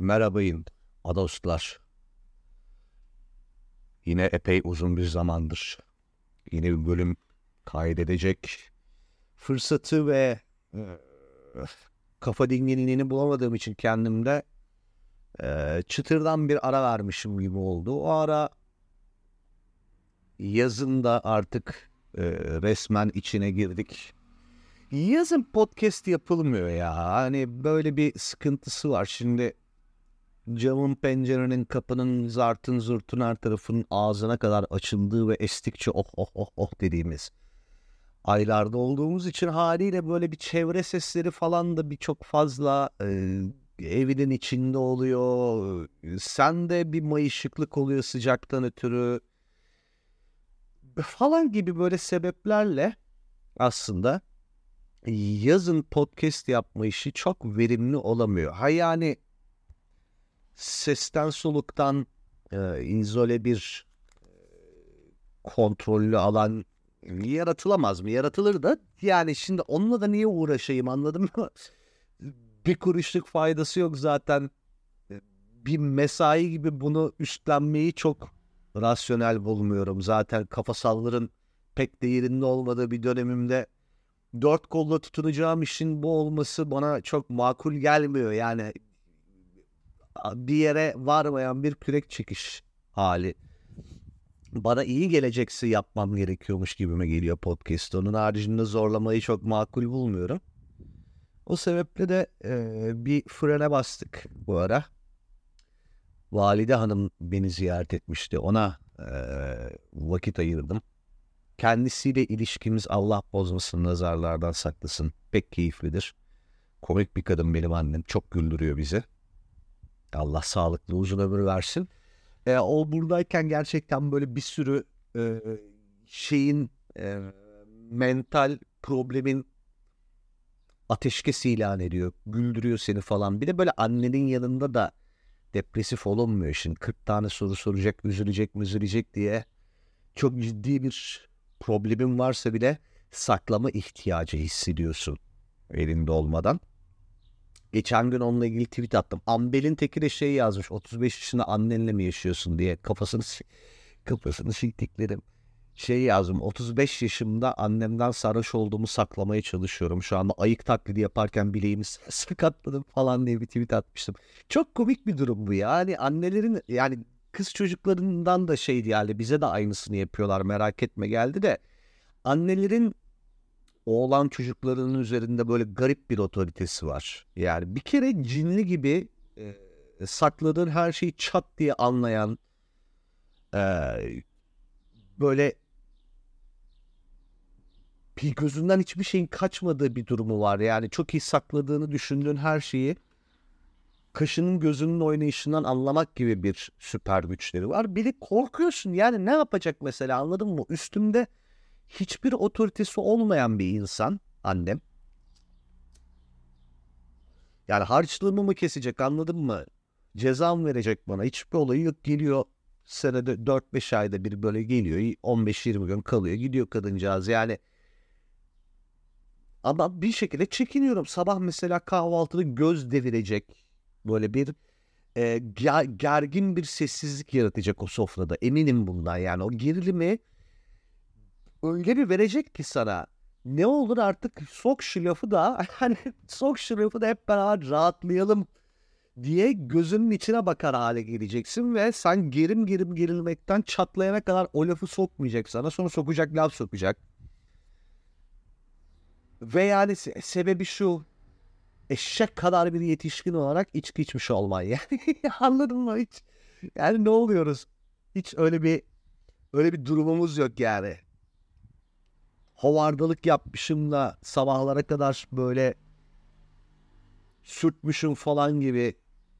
Merhabayın adostlar. Yine epey uzun bir zamandır yeni bir bölüm kaydedecek fırsatı ve e, kafa dinginliğini bulamadığım için kendimde e, çıtırdan bir ara vermişim gibi oldu. O ara yazın da artık e, resmen içine girdik. Yazın podcast yapılmıyor ya. Hani böyle bir sıkıntısı var. Şimdi camın pencerenin kapının zartın zurtun her tarafının ağzına kadar açıldığı ve estikçe oh oh oh oh dediğimiz aylarda olduğumuz için haliyle böyle bir çevre sesleri falan da bir çok fazla e, evinin içinde oluyor. Sen de bir mayışıklık oluyor sıcaktan ötürü falan gibi böyle sebeplerle aslında yazın podcast yapma işi çok verimli olamıyor. Ha yani sesten soluktan e, izole bir e, kontrollü alan yaratılamaz mı? Yaratılır da yani şimdi onunla da niye uğraşayım anladın mı? bir kuruşluk faydası yok zaten. Bir mesai gibi bunu üstlenmeyi çok rasyonel bulmuyorum. Zaten kafasalların pek de yerinde olmadığı bir dönemimde dört kolla tutunacağım işin bu olması bana çok makul gelmiyor. Yani bir yere varmayan bir kürek çekiş hali. Bana iyi gelecekse yapmam gerekiyormuş gibime geliyor podcast. Onun haricinde zorlamayı çok makul bulmuyorum. O sebeple de e, bir frene bastık bu ara. Valide Hanım beni ziyaret etmişti. Ona e, vakit ayırdım. Kendisiyle ilişkimiz Allah bozmasın, nazarlardan saklasın. Pek keyiflidir. Komik bir kadın benim annem. Çok güldürüyor bizi. Allah sağlıklı uzun ömür versin. E, o buradayken gerçekten böyle bir sürü e, şeyin e, mental problemin ateşkes ilan ediyor. Güldürüyor seni falan. Bir de böyle annenin yanında da depresif olunmuyor şimdi. 40 tane soru soracak, üzülecek, üzülecek diye. Çok ciddi bir problemin varsa bile saklama ihtiyacı hissediyorsun elinde olmadan. Geçen gün onunla ilgili tweet attım. Ambel'in teki de şey yazmış. 35 yaşında annenle mi yaşıyorsun diye kafasını kafasını siktiklerim. Şey yazdım. 35 yaşımda annemden sarhoş olduğumu saklamaya çalışıyorum. Şu anda ayık taklidi yaparken bileğimi sakatladım falan diye bir tweet atmıştım. Çok komik bir durum bu ya. Hani annelerin yani kız çocuklarından da şeydi yani bize de aynısını yapıyorlar merak etme geldi de annelerin oğlan çocuklarının üzerinde böyle garip bir otoritesi var. Yani bir kere cinli gibi e, sakladığın her şeyi çat diye anlayan e, böyle bir gözünden hiçbir şeyin kaçmadığı bir durumu var. Yani çok iyi sakladığını düşündüğün her şeyi kaşının gözünün oynayışından anlamak gibi bir süper güçleri var. Biri korkuyorsun yani ne yapacak mesela anladın mı? Üstümde hiçbir otoritesi olmayan bir insan annem. Yani harçlığımı mı kesecek anladın mı? Ceza mı verecek bana? Hiçbir olayı yok. Geliyor senede 4-5 ayda bir böyle geliyor. 15-20 gün kalıyor. Gidiyor kadıncağız yani. Ama bir şekilde çekiniyorum. Sabah mesela kahvaltıda göz devirecek. Böyle bir e, gergin bir sessizlik yaratacak o sofrada. Eminim bundan yani. O gerilimi öyle bir verecek ki sana. Ne olur artık sok şu da hani sok şu da hep beraber rahatlayalım diye gözünün içine bakar hale geleceksin ve sen gerim gerim gerilmekten çatlayana kadar o lafı sokmayacak sana. Sonra sokacak laf sokacak. Ve yani se- sebebi şu eşek kadar bir yetişkin olarak içki içmiş olman yani. Anladın mı hiç? Yani ne oluyoruz? Hiç öyle bir öyle bir durumumuz yok yani havardalık yapmışım da sabahlara kadar böyle sürtmüşüm falan gibi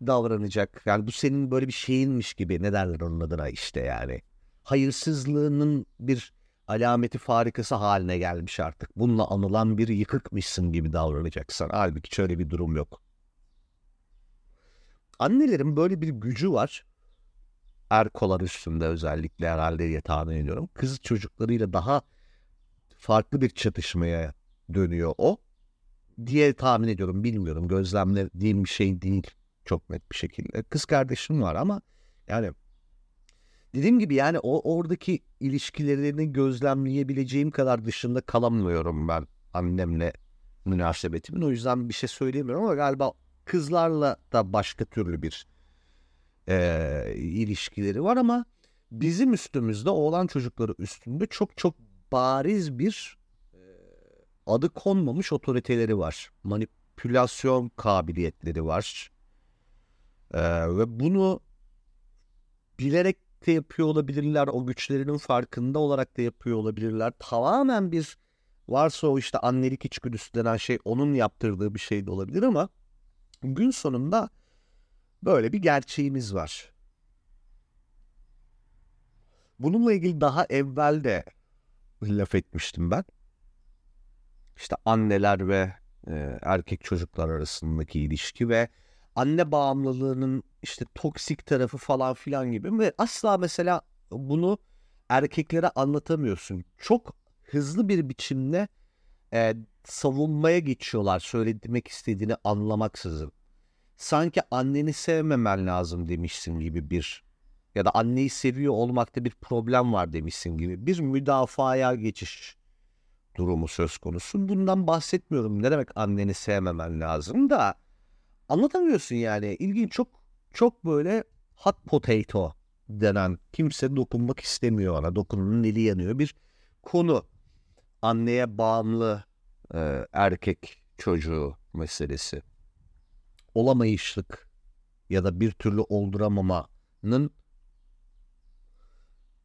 davranacak. Yani bu senin böyle bir şeyinmiş gibi ne derler onun adına işte yani. Hayırsızlığının bir alameti farikası haline gelmiş artık. Bununla anılan bir yıkıkmışsın gibi davranacaksın. Halbuki şöyle bir durum yok. Annelerin böyle bir gücü var. Erkolar üstünde özellikle herhalde diye tahmin ediyorum. Kız çocuklarıyla daha farklı bir çatışmaya dönüyor o diye tahmin ediyorum. Bilmiyorum gözlemlediğim bir şey değil Çok net bir şekilde. Kız kardeşim var ama yani dediğim gibi yani o oradaki ilişkilerini gözlemleyebileceğim kadar dışında kalamıyorum ben annemle münasebetimin. O yüzden bir şey söyleyemiyorum ama galiba kızlarla da başka türlü bir e, ilişkileri var ama bizim üstümüzde oğlan çocukları üstünde çok çok bariz bir adı konmamış otoriteleri var. Manipülasyon kabiliyetleri var. E, ve bunu bilerek de yapıyor olabilirler. O güçlerinin farkında olarak da yapıyor olabilirler. Tamamen bir varsa o işte annelik içgüdüsü denen şey onun yaptırdığı bir şey de olabilir ama gün sonunda böyle bir gerçeğimiz var. Bununla ilgili daha evvel de laf etmiştim ben. İşte anneler ve e, erkek çocuklar arasındaki ilişki ve anne bağımlılığının işte toksik tarafı falan filan gibi ve asla mesela bunu erkeklere anlatamıyorsun. Çok hızlı bir biçimde e, savunmaya geçiyorlar söylemek istediğini anlamaksızın. Sanki anneni sevmemen lazım demişsin gibi bir ya da anneyi seviyor olmakta bir problem var demişsin gibi bir müdafaya geçiş durumu söz konusu. Bundan bahsetmiyorum. Ne demek anneni sevmemen lazım da anlatamıyorsun yani. İlgin çok çok böyle hot potato denen kimse dokunmak istemiyor ona. Dokununun eli yanıyor bir konu. Anneye bağımlı e, erkek çocuğu meselesi. Olamayışlık ya da bir türlü olduramamanın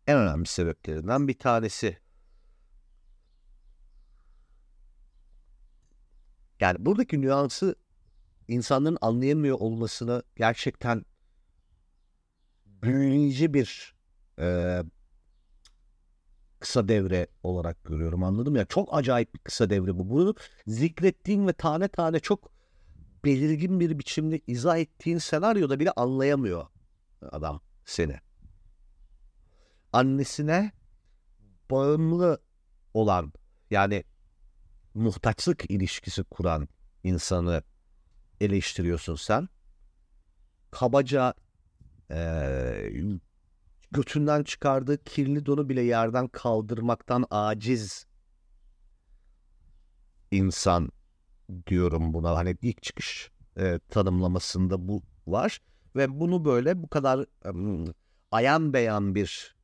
en önemli sebeplerinden bir tanesi. Yani buradaki nüansı insanların anlayamıyor olmasını gerçekten büyüleyici bir e, kısa devre olarak görüyorum anladım ya. Çok acayip bir kısa devre bu. Bunu zikrettiğin ve tane tane çok belirgin bir biçimde izah ettiğin senaryoda bile anlayamıyor adam seni. Annesine bağımlı olan yani muhtaçlık ilişkisi kuran insanı eleştiriyorsun sen. Kabaca e, götünden çıkardığı kirli donu bile yerden kaldırmaktan aciz insan diyorum buna. Hani ilk çıkış e, tanımlamasında bu var ve bunu böyle bu kadar e, ayan beyan bir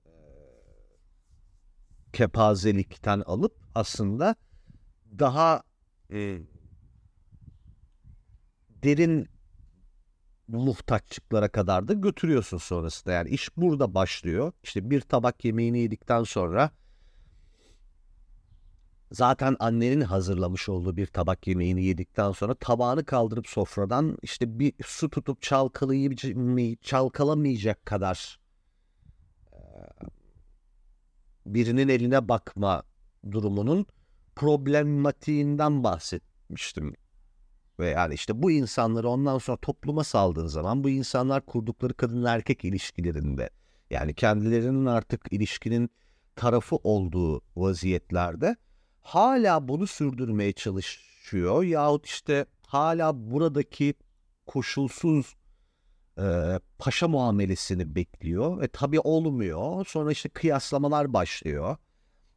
kepazelikten alıp aslında daha e, derin muhtaçlıklara kadar da götürüyorsun sonrasında. Yani iş burada başlıyor. İşte bir tabak yemeğini yedikten sonra zaten annenin hazırlamış olduğu bir tabak yemeğini yedikten sonra tabağını kaldırıp sofradan işte bir su tutup çalkalayıp çalkalamayacak kadar birinin eline bakma durumunun problematiğinden bahsetmiştim. Ve yani işte bu insanları ondan sonra topluma saldığın zaman bu insanlar kurdukları kadın erkek ilişkilerinde yani kendilerinin artık ilişkinin tarafı olduğu vaziyetlerde hala bunu sürdürmeye çalışıyor yahut işte hala buradaki koşulsuz e, paşa muamelesini bekliyor. E tabii olmuyor. Sonra işte kıyaslamalar başlıyor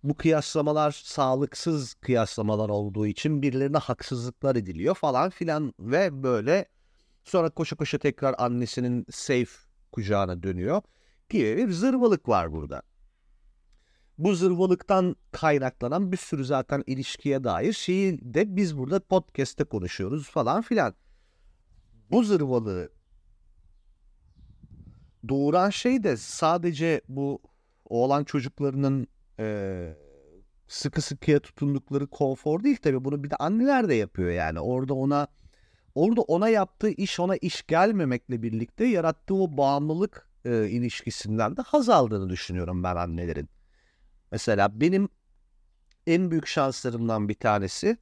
bu kıyaslamalar sağlıksız kıyaslamalar olduğu için birilerine haksızlıklar ediliyor falan filan ve böyle sonra koşa koşa tekrar annesinin safe kucağına dönüyor gibi bir zırvalık var burada. Bu zırvalıktan kaynaklanan bir sürü zaten ilişkiye dair şeyi de biz burada podcast'te konuşuyoruz falan filan. Bu zırvalığı doğuran şey de sadece bu oğlan çocuklarının e, sıkı sıkıya tutundukları konfor değil tabii bunu bir de anneler de yapıyor yani orada ona orada ona yaptığı iş ona iş gelmemekle birlikte yarattığı o bağımlılık e, ilişkisinden de haz aldığını düşünüyorum ben annelerin. Mesela benim en büyük şanslarımdan bir tanesi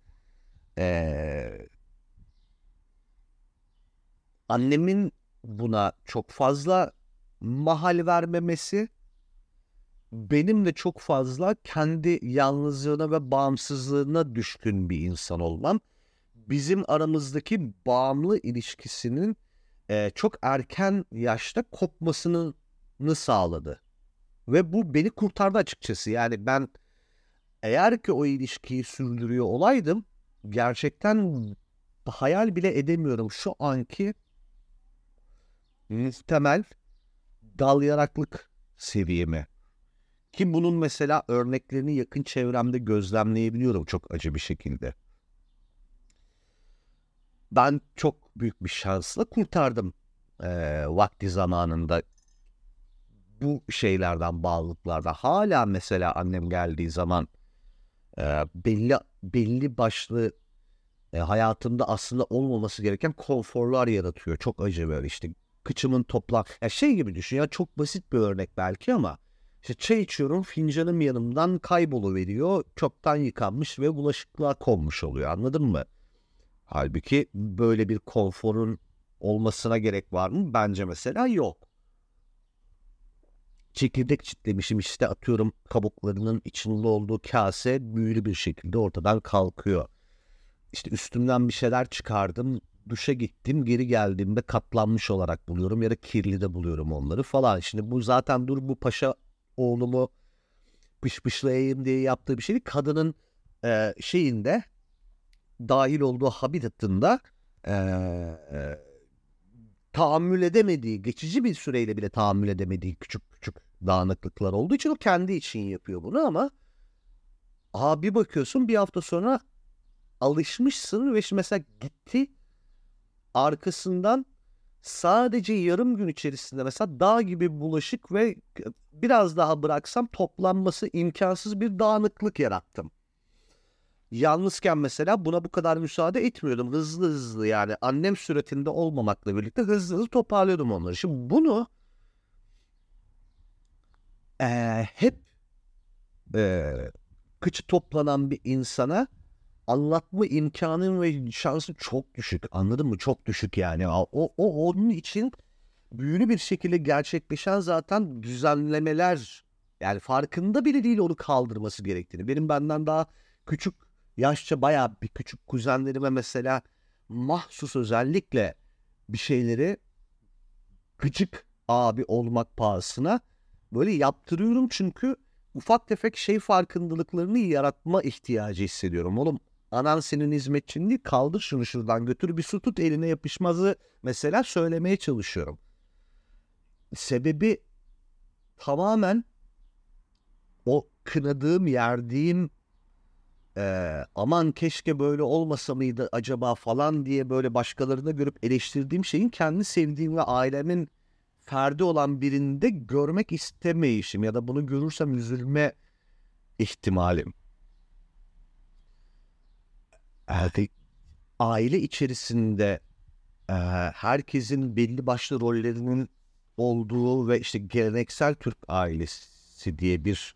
e, annemin buna çok fazla mahal vermemesi benim de çok fazla kendi yalnızlığına ve bağımsızlığına düşkün bir insan olmam bizim aramızdaki bağımlı ilişkisinin e, çok erken yaşta kopmasını sağladı. Ve bu beni kurtardı açıkçası. Yani ben eğer ki o ilişkiyi sürdürüyor olaydım gerçekten hayal bile edemiyorum şu anki muhtemel dal yaraklık seviyemi. Ki bunun mesela örneklerini yakın çevremde gözlemleyebiliyorum çok acı bir şekilde. Ben çok büyük bir şansla kurtardım e, vakti zamanında bu şeylerden, bağlılıklarda. Hala mesela annem geldiği zaman e, belli belli başlı e, hayatımda aslında olmaması gereken konforlar yaratıyor. Çok acı böyle işte kıçımın topla ya şey gibi düşün ya çok basit bir örnek belki ama işte çay içiyorum fincanım yanımdan kayboluveriyor. Çoktan yıkanmış ve bulaşıklığa konmuş oluyor anladın mı? Halbuki böyle bir konforun olmasına gerek var mı? Bence mesela yok. Çekirdek çitlemişim işte atıyorum kabuklarının içinde olduğu kase büyülü bir şekilde ortadan kalkıyor. İşte üstümden bir şeyler çıkardım, duşa gittim, geri geldiğimde katlanmış olarak buluyorum ya da kirli de buluyorum onları falan. Şimdi bu zaten dur bu paşa oğlumu pışpışlayayım diye yaptığı bir şey. Kadının e, şeyinde dahil olduğu habitatında e, e, tahammül edemediği, geçici bir süreyle bile tahammül edemediği küçük küçük dağınıklıklar olduğu için o kendi için yapıyor bunu ama abi bakıyorsun bir hafta sonra alışmışsın ve şimdi mesela gitti arkasından sadece yarım gün içerisinde mesela dağ gibi bulaşık ve biraz daha bıraksam toplanması imkansız bir dağınıklık yarattım. Yalnızken mesela buna bu kadar müsaade etmiyordum. Hızlı hızlı yani annem süretinde olmamakla birlikte hızlı hızlı toparlıyordum onları. Şimdi bunu e, hep e, kıçı toplanan bir insana anlatma imkanın ve şansı çok düşük. Anladın mı? Çok düşük yani. O, o onun için büyülü bir şekilde gerçekleşen zaten düzenlemeler yani farkında bile değil onu kaldırması gerektiğini. Benim benden daha küçük yaşça bayağı bir küçük kuzenlerime mesela mahsus özellikle bir şeyleri gıcık abi olmak pahasına böyle yaptırıyorum çünkü ufak tefek şey farkındalıklarını yaratma ihtiyacı hissediyorum. Oğlum anan senin hizmetçin kaldır şunu şuradan götür bir su tut eline yapışmazı mesela söylemeye çalışıyorum. Sebebi tamamen o kınadığım, yerdiğim e, aman keşke böyle olmasa mıydı acaba falan diye böyle başkalarına görüp eleştirdiğim şeyin kendi sevdiğim ve ailemin ferdi olan birinde görmek istemeyişim ya da bunu görürsem üzülme ihtimalim. Yani aile içerisinde e, herkesin belli başlı rollerinin olduğu ve işte geleneksel Türk ailesi diye bir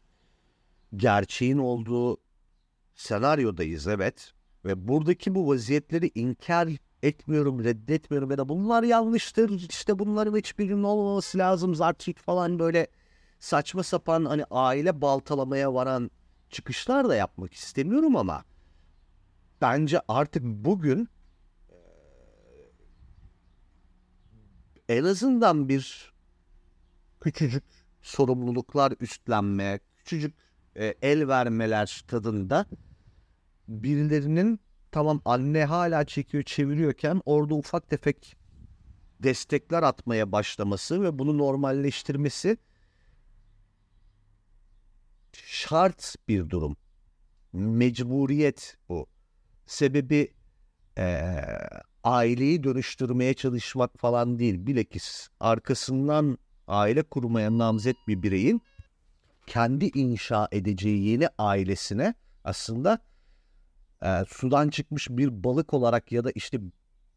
gerçeğin olduğu senaryodayız evet. Ve buradaki bu vaziyetleri inkar etmiyorum, reddetmiyorum ya da bunlar yanlıştır. İşte bunların hiçbirinin olmaması lazım. Zartçık falan böyle saçma sapan hani aile baltalamaya varan çıkışlar da yapmak istemiyorum ama bence artık bugün en azından bir küçücük sorumluluklar üstlenme, küçücük el vermeler tadında birilerinin tamam anne hala çekiyor çeviriyorken orada ufak tefek destekler atmaya başlaması ve bunu normalleştirmesi şart bir durum. Mecburiyet bu. Sebebi e, aileyi dönüştürmeye çalışmak falan değil. Bilakis arkasından aile kurmaya namzet bir bireyin kendi inşa edeceği yeni ailesine aslında e, sudan çıkmış bir balık olarak ya da işte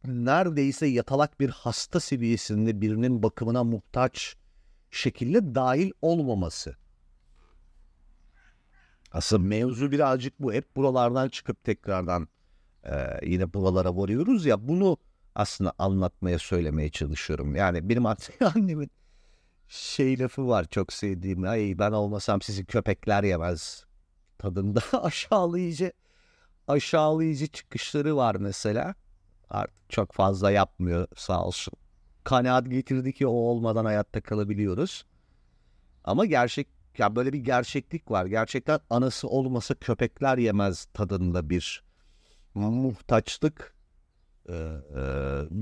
neredeyse yatalak bir hasta seviyesinde birinin bakımına muhtaç şekilde dahil olmaması. Aslında mevzu birazcık bu. Hep buralardan çıkıp tekrardan e, yine buralara varıyoruz ya. Bunu aslında anlatmaya, söylemeye çalışıyorum. Yani benim annemin şey lafı var çok sevdiğim. Ay ben olmasam sizi köpekler yemez tadında aşağılayıcı aşağılayıcı çıkışları var mesela. Artık çok fazla yapmıyor sağ olsun. kanaat getirdi ki o olmadan hayatta kalabiliyoruz. Ama gerçek ya böyle bir gerçeklik var. Gerçekten anası olmasa köpekler yemez tadında bir muhtaçlık e, e,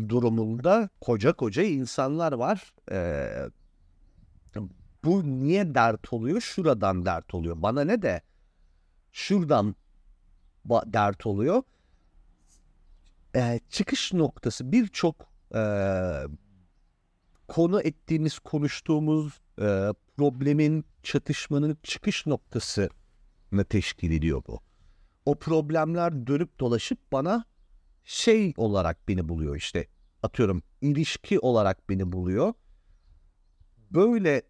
durumunda koca koca insanlar var. E, bu niye dert oluyor? Şuradan dert oluyor. Bana ne de şuradan dert oluyor. E, çıkış noktası birçok e, konu ettiğimiz, konuştuğumuz e, problemin, çatışmanın çıkış noktası ne teşkil ediyor bu. O problemler dönüp dolaşıp bana şey olarak beni buluyor işte. Atıyorum ilişki olarak beni buluyor. Böyle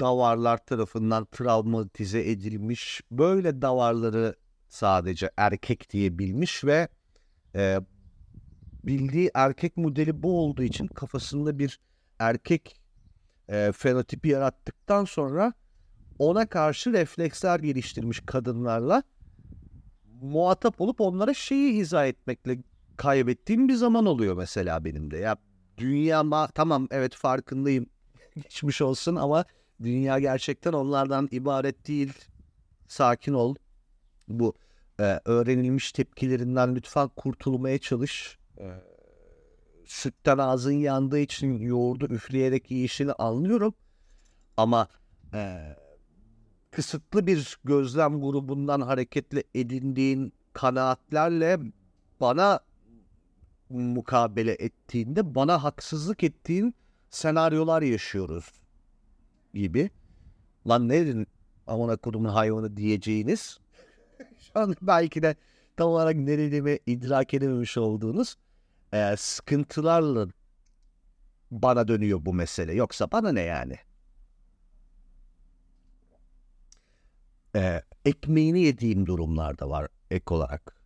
davarlar tarafından travmatize edilmiş, böyle davarları sadece erkek diye bilmiş ve e, bildiği erkek modeli bu olduğu için kafasında bir erkek e, fenotipi yarattıktan sonra ona karşı refleksler geliştirmiş kadınlarla muhatap olup onlara şeyi izah etmekle kaybettiğim bir zaman oluyor mesela benim de. Ya dünya tamam evet farkındayım geçmiş olsun ama dünya gerçekten onlardan ibaret değil. Sakin ol. Bu e, öğrenilmiş tepkilerinden lütfen kurtulmaya çalış. E, sütten ağzın yandığı için yoğurdu üfleyerek yiyişini anlıyorum. Ama e, kısıtlı bir gözlem grubundan hareketle edindiğin kanaatlerle bana mukabele ettiğinde bana haksızlık ettiğin senaryolar yaşıyoruz gibi. Lan ne dedin amına kodumun hayvanı diyeceğiniz şu an belki de tam olarak ne dediğimi idrak edememiş olduğunuz e, sıkıntılarla bana dönüyor bu mesele. Yoksa bana ne yani? E, ekmeğini yediğim durumlar da var ek olarak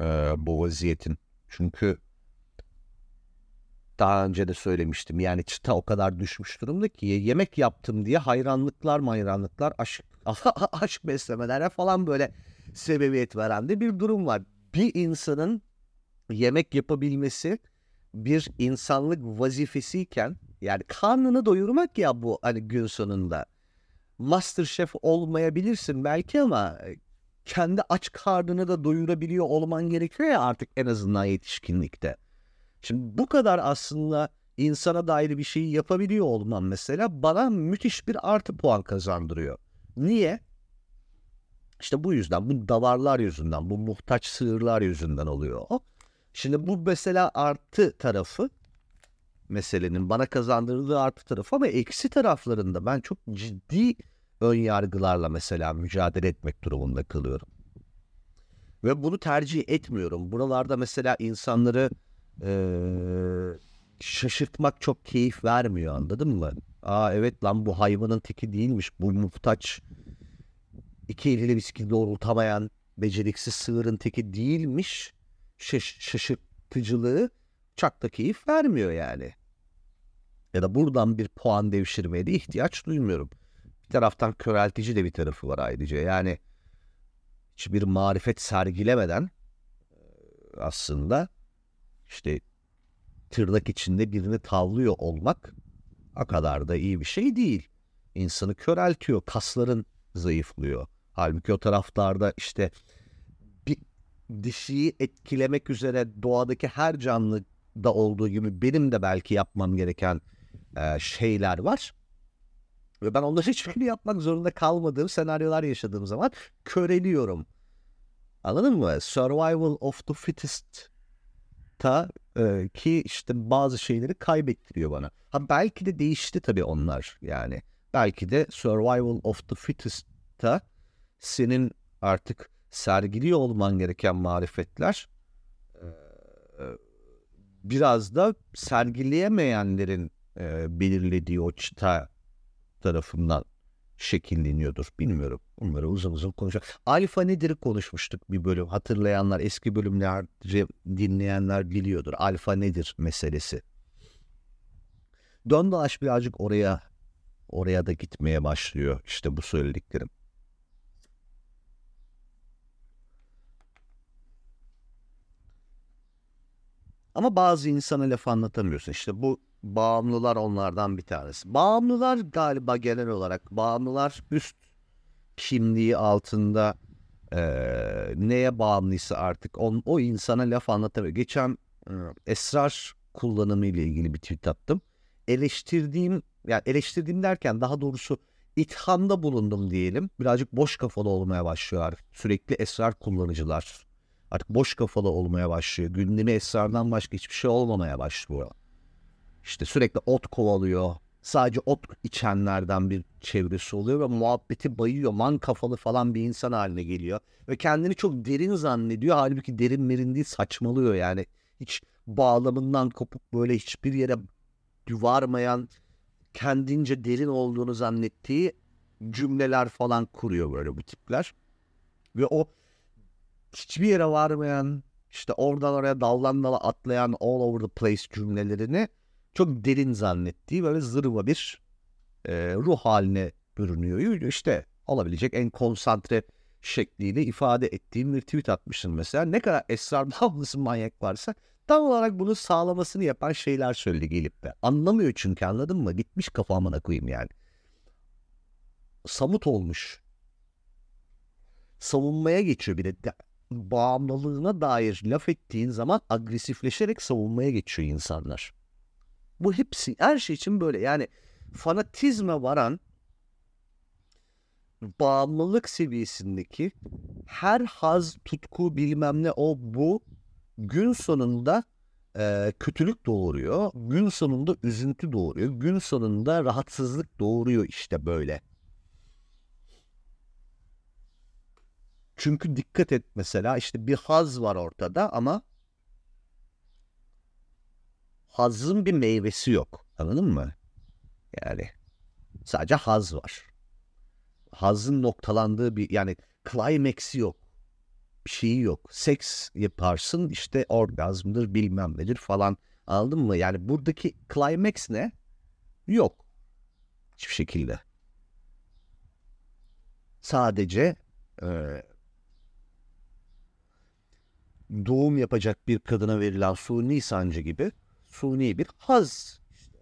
e, bu vaziyetin. Çünkü daha önce de söylemiştim. Yani çıta o kadar düşmüş durumda ki yemek yaptım diye hayranlıklar hayranlıklar aşk, aşk beslemelere falan böyle sebebiyet veren de bir durum var. Bir insanın yemek yapabilmesi bir insanlık vazifesiyken yani karnını doyurmak ya bu hani gün sonunda. Master Chef olmayabilirsin belki ama kendi aç karnını da doyurabiliyor olman gerekiyor ya artık en azından yetişkinlikte. Şimdi bu kadar aslında insana dair bir şeyi yapabiliyor olmam mesela bana müthiş bir artı puan kazandırıyor. Niye? İşte bu yüzden, bu davarlar yüzünden, bu muhtaç sığırlar yüzünden oluyor. Şimdi bu mesela artı tarafı meselenin bana kazandırdığı artı tarafı ama eksi taraflarında ben çok ciddi ön yargılarla mesela mücadele etmek durumunda kalıyorum. Ve bunu tercih etmiyorum. Buralarda mesela insanları ee, şaşırtmak çok keyif vermiyor anladın mı? Aa evet lan bu hayvanın teki değilmiş. Bu muhtaç iki eliyle bisiklet doğrultamayan beceriksiz sığırın teki değilmiş. Şaş şaşırtıcılığı çok da keyif vermiyor yani. Ya da buradan bir puan devşirmeye de ihtiyaç duymuyorum. Taraftan köreltici de bir tarafı var ayrıca. Yani hiçbir marifet sergilemeden aslında işte tırnak içinde birini tavlıyor olmak o kadar da iyi bir şey değil. İnsanı köreltiyor, kasların zayıflıyor. Halbuki o taraflarda işte bir dişiyi etkilemek üzere doğadaki her canlı da olduğu gibi benim de belki yapmam gereken e, şeyler var. Ve ben onları hiçbirini yapmak zorunda kalmadığım senaryolar yaşadığım zaman köreliyorum. Anladın mı? Survival of the fittest ta e, ki işte bazı şeyleri kaybettiriyor bana. Ha belki de değişti tabii onlar yani. Belki de Survival of the Fittest'ta senin artık sergiliyor olman gereken marifetler e, biraz da sergileyemeyenlerin e, belirlediği o çıta tarafından şekilleniyordur. Bilmiyorum. Bunları uzun uzun konuşacak. Alfa nedir konuşmuştuk bir bölüm. Hatırlayanlar, eski bölümlerce dinleyenler biliyordur. Alfa nedir meselesi. Dön dolaş birazcık oraya oraya da gitmeye başlıyor. İşte bu söylediklerim. Ama bazı insana laf anlatamıyorsun. İşte bu Bağımlılar onlardan bir tanesi. Bağımlılar galiba genel olarak bağımlılar üst kimliği altında e, neye bağımlıysa artık on, o insana laf anlatamıyor. Geçen e, esrar kullanımı ile ilgili bir tweet attım. Eleştirdiğim yani eleştirdiğim derken daha doğrusu ithamda bulundum diyelim. Birazcık boş kafalı olmaya başlıyor Sürekli esrar kullanıcılar. Artık boş kafalı olmaya başlıyor. Gündemi esrardan başka hiçbir şey olmamaya başlıyor. İşte sürekli ot kovalıyor. Sadece ot içenlerden bir çevresi oluyor ve muhabbeti bayıyor. Man kafalı falan bir insan haline geliyor. Ve kendini çok derin zannediyor. Halbuki derin merin değil saçmalıyor yani. Hiç bağlamından kopup böyle hiçbir yere varmayan kendince derin olduğunu zannettiği cümleler falan kuruyor böyle bu tipler. Ve o hiçbir yere varmayan işte oradan oraya dallan dala atlayan all over the place cümlelerini çok derin zannettiği böyle zırva bir e, ruh haline bürünüyor. İşte olabilecek en konsantre şekliyle ifade ettiğim bir tweet atmışsın mesela. Ne kadar esrar bağımlısı manyak varsa tam olarak bunu sağlamasını yapan şeyler söyledi gelip de. Anlamıyor çünkü anladın mı? Gitmiş kafamına koyayım yani. Samut olmuş. Savunmaya geçiyor bir de. Bağımlılığına dair laf ettiğin zaman agresifleşerek savunmaya geçiyor insanlar. Bu hepsi her şey için böyle yani fanatizme varan bağımlılık seviyesindeki her haz, tutku bilmem ne o bu gün sonunda e, kötülük doğuruyor. Gün sonunda üzüntü doğuruyor. Gün sonunda rahatsızlık doğuruyor işte böyle. Çünkü dikkat et mesela işte bir haz var ortada ama hazın bir meyvesi yok. Anladın mı? Yani sadece haz var. Hazın noktalandığı bir yani climax'i yok. Bir şeyi yok. Seks yaparsın işte orgazmdır bilmem nedir falan. Anladın mı? Yani buradaki climax ne? Yok. Hiçbir şekilde. Sadece e, doğum yapacak bir kadına verilen suni sancı gibi suni bir haz. İşte.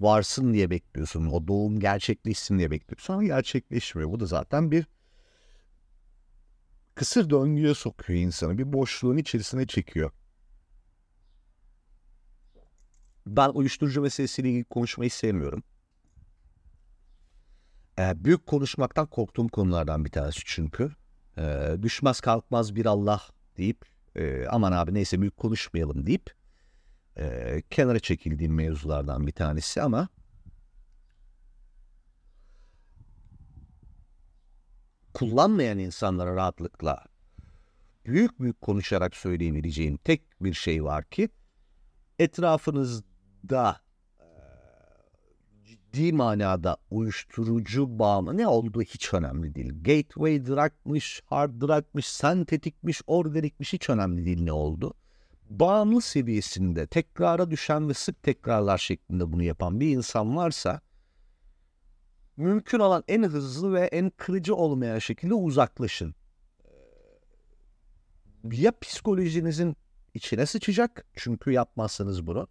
Varsın diye bekliyorsun. O doğum gerçekleşsin diye bekliyorsun ama gerçekleşmiyor. Bu da zaten bir kısır döngüye sokuyor insanı. Bir boşluğun içerisine çekiyor. Ben uyuşturucu meselesiyle ilgili konuşmayı sevmiyorum. Ee, büyük konuşmaktan korktuğum konulardan bir tanesi çünkü. Ee, düşmez kalkmaz bir Allah deyip e, aman abi neyse büyük konuşmayalım deyip e, kenara çekildiğim mevzulardan bir tanesi ama kullanmayan insanlara rahatlıkla büyük büyük konuşarak söyleyebileceğim tek bir şey var ki etrafınızda ciddi manada uyuşturucu bağımlı ne olduğu hiç önemli değil. Gateway drug'mış, hard drug'mış, sentetikmiş, organikmiş hiç önemli değil ne oldu. Bağımlı seviyesinde tekrara düşen ve sık tekrarlar şeklinde bunu yapan bir insan varsa mümkün olan en hızlı ve en kırıcı olmayan şekilde uzaklaşın. Ya psikolojinizin içine sıçacak çünkü yapmazsanız bunu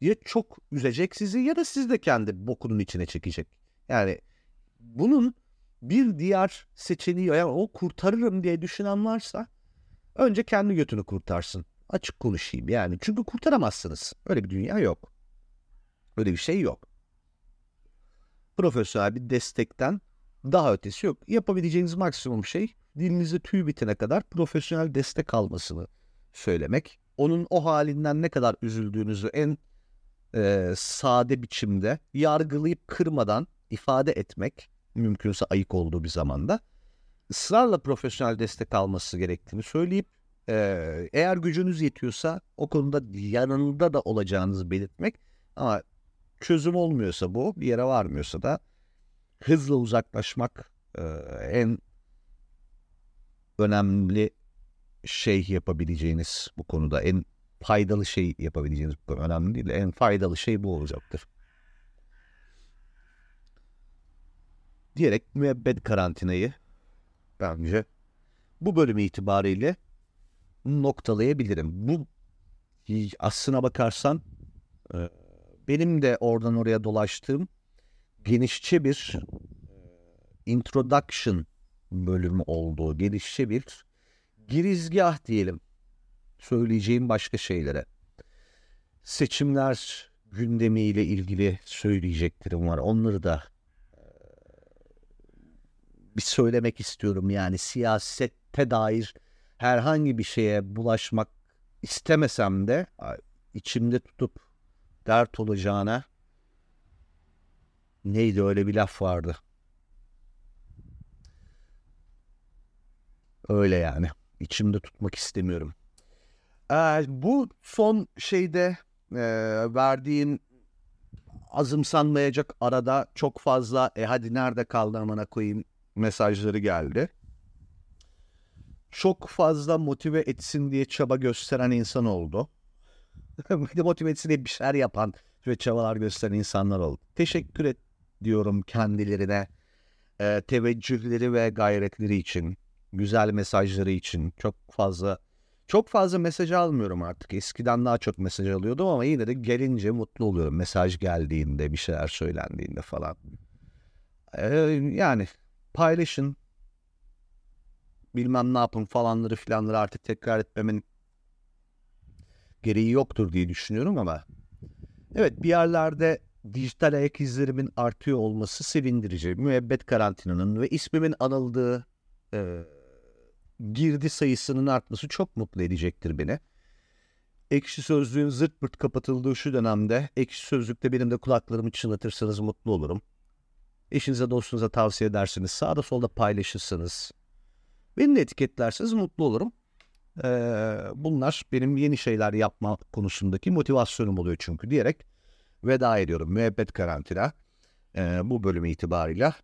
ya çok üzecek sizi ya da siz de kendi bokunun içine çekecek. Yani bunun bir diğer seçeneği yani o kurtarırım diye düşünen varsa önce kendi götünü kurtarsın. Açık konuşayım yani. Çünkü kurtaramazsınız. Öyle bir dünya yok. Öyle bir şey yok. Profesyonel bir destekten daha ötesi yok. Yapabileceğiniz maksimum şey dilinizde tüy bitene kadar profesyonel destek almasını söylemek. Onun o halinden ne kadar üzüldüğünüzü en e, sade biçimde yargılayıp kırmadan ifade etmek mümkünse ayık olduğu bir zamanda ısrarla profesyonel destek alması gerektiğini söyleyip e, eğer gücünüz yetiyorsa o konuda yanında da olacağınızı belirtmek ama çözüm olmuyorsa bu bir yere varmıyorsa da hızla uzaklaşmak e, en önemli şey yapabileceğiniz bu konuda en faydalı şey yapabileceğiniz bu önemli değil. En faydalı şey bu olacaktır. Diyerek müebbet karantinayı bence bu bölüm itibariyle noktalayabilirim. Bu aslına bakarsan e, benim de oradan oraya dolaştığım genişçe bir e, introduction bölümü olduğu, genişçe bir girizgah diyelim. Söyleyeceğim başka şeylere. Seçimler gündemiyle ilgili söyleyeceklerim var. Onları da e, bir söylemek istiyorum. Yani siyasette dair herhangi bir şeye bulaşmak istemesem de içimde tutup dert olacağına neydi öyle bir laf vardı. Öyle yani. İçimde tutmak istemiyorum. Ee, bu son şeyde e, verdiğin azımsanmayacak arada çok fazla e hadi nerede kaldı amına koyayım mesajları geldi. Çok fazla motive etsin diye çaba gösteren insan oldu. motive etsin diye bir şeyler yapan ve çabalar gösteren insanlar oldu. Teşekkür et diyorum kendilerine. E, teveccühleri ve gayretleri için, güzel mesajları için çok fazla çok fazla mesaj almıyorum artık. Eskiden daha çok mesaj alıyordum ama yine de gelince mutlu oluyorum. Mesaj geldiğinde, bir şeyler söylendiğinde falan. Ee, yani paylaşın. Bilmem ne yapın falanları filanları artık tekrar etmemin gereği yoktur diye düşünüyorum ama evet bir yerlerde dijital ayak izlerimin artıyor olması sevindirici. Müebbet karantinanın ve ismimin anıldığı e, girdi sayısının artması çok mutlu edecektir beni. Ekşi Sözlüğün zırt pırt kapatıldığı şu dönemde Ekşi Sözlük'te benim de kulaklarımı çınlatırsanız mutlu olurum. Eşinize dostunuza tavsiye edersiniz. Sağda solda paylaşırsınız. Beni de etiketlerseniz mutlu olurum. Ee, bunlar benim yeni şeyler yapma konusundaki motivasyonum oluyor çünkü diyerek veda ediyorum. Müebbet karantina e, bu bölüm itibarıyla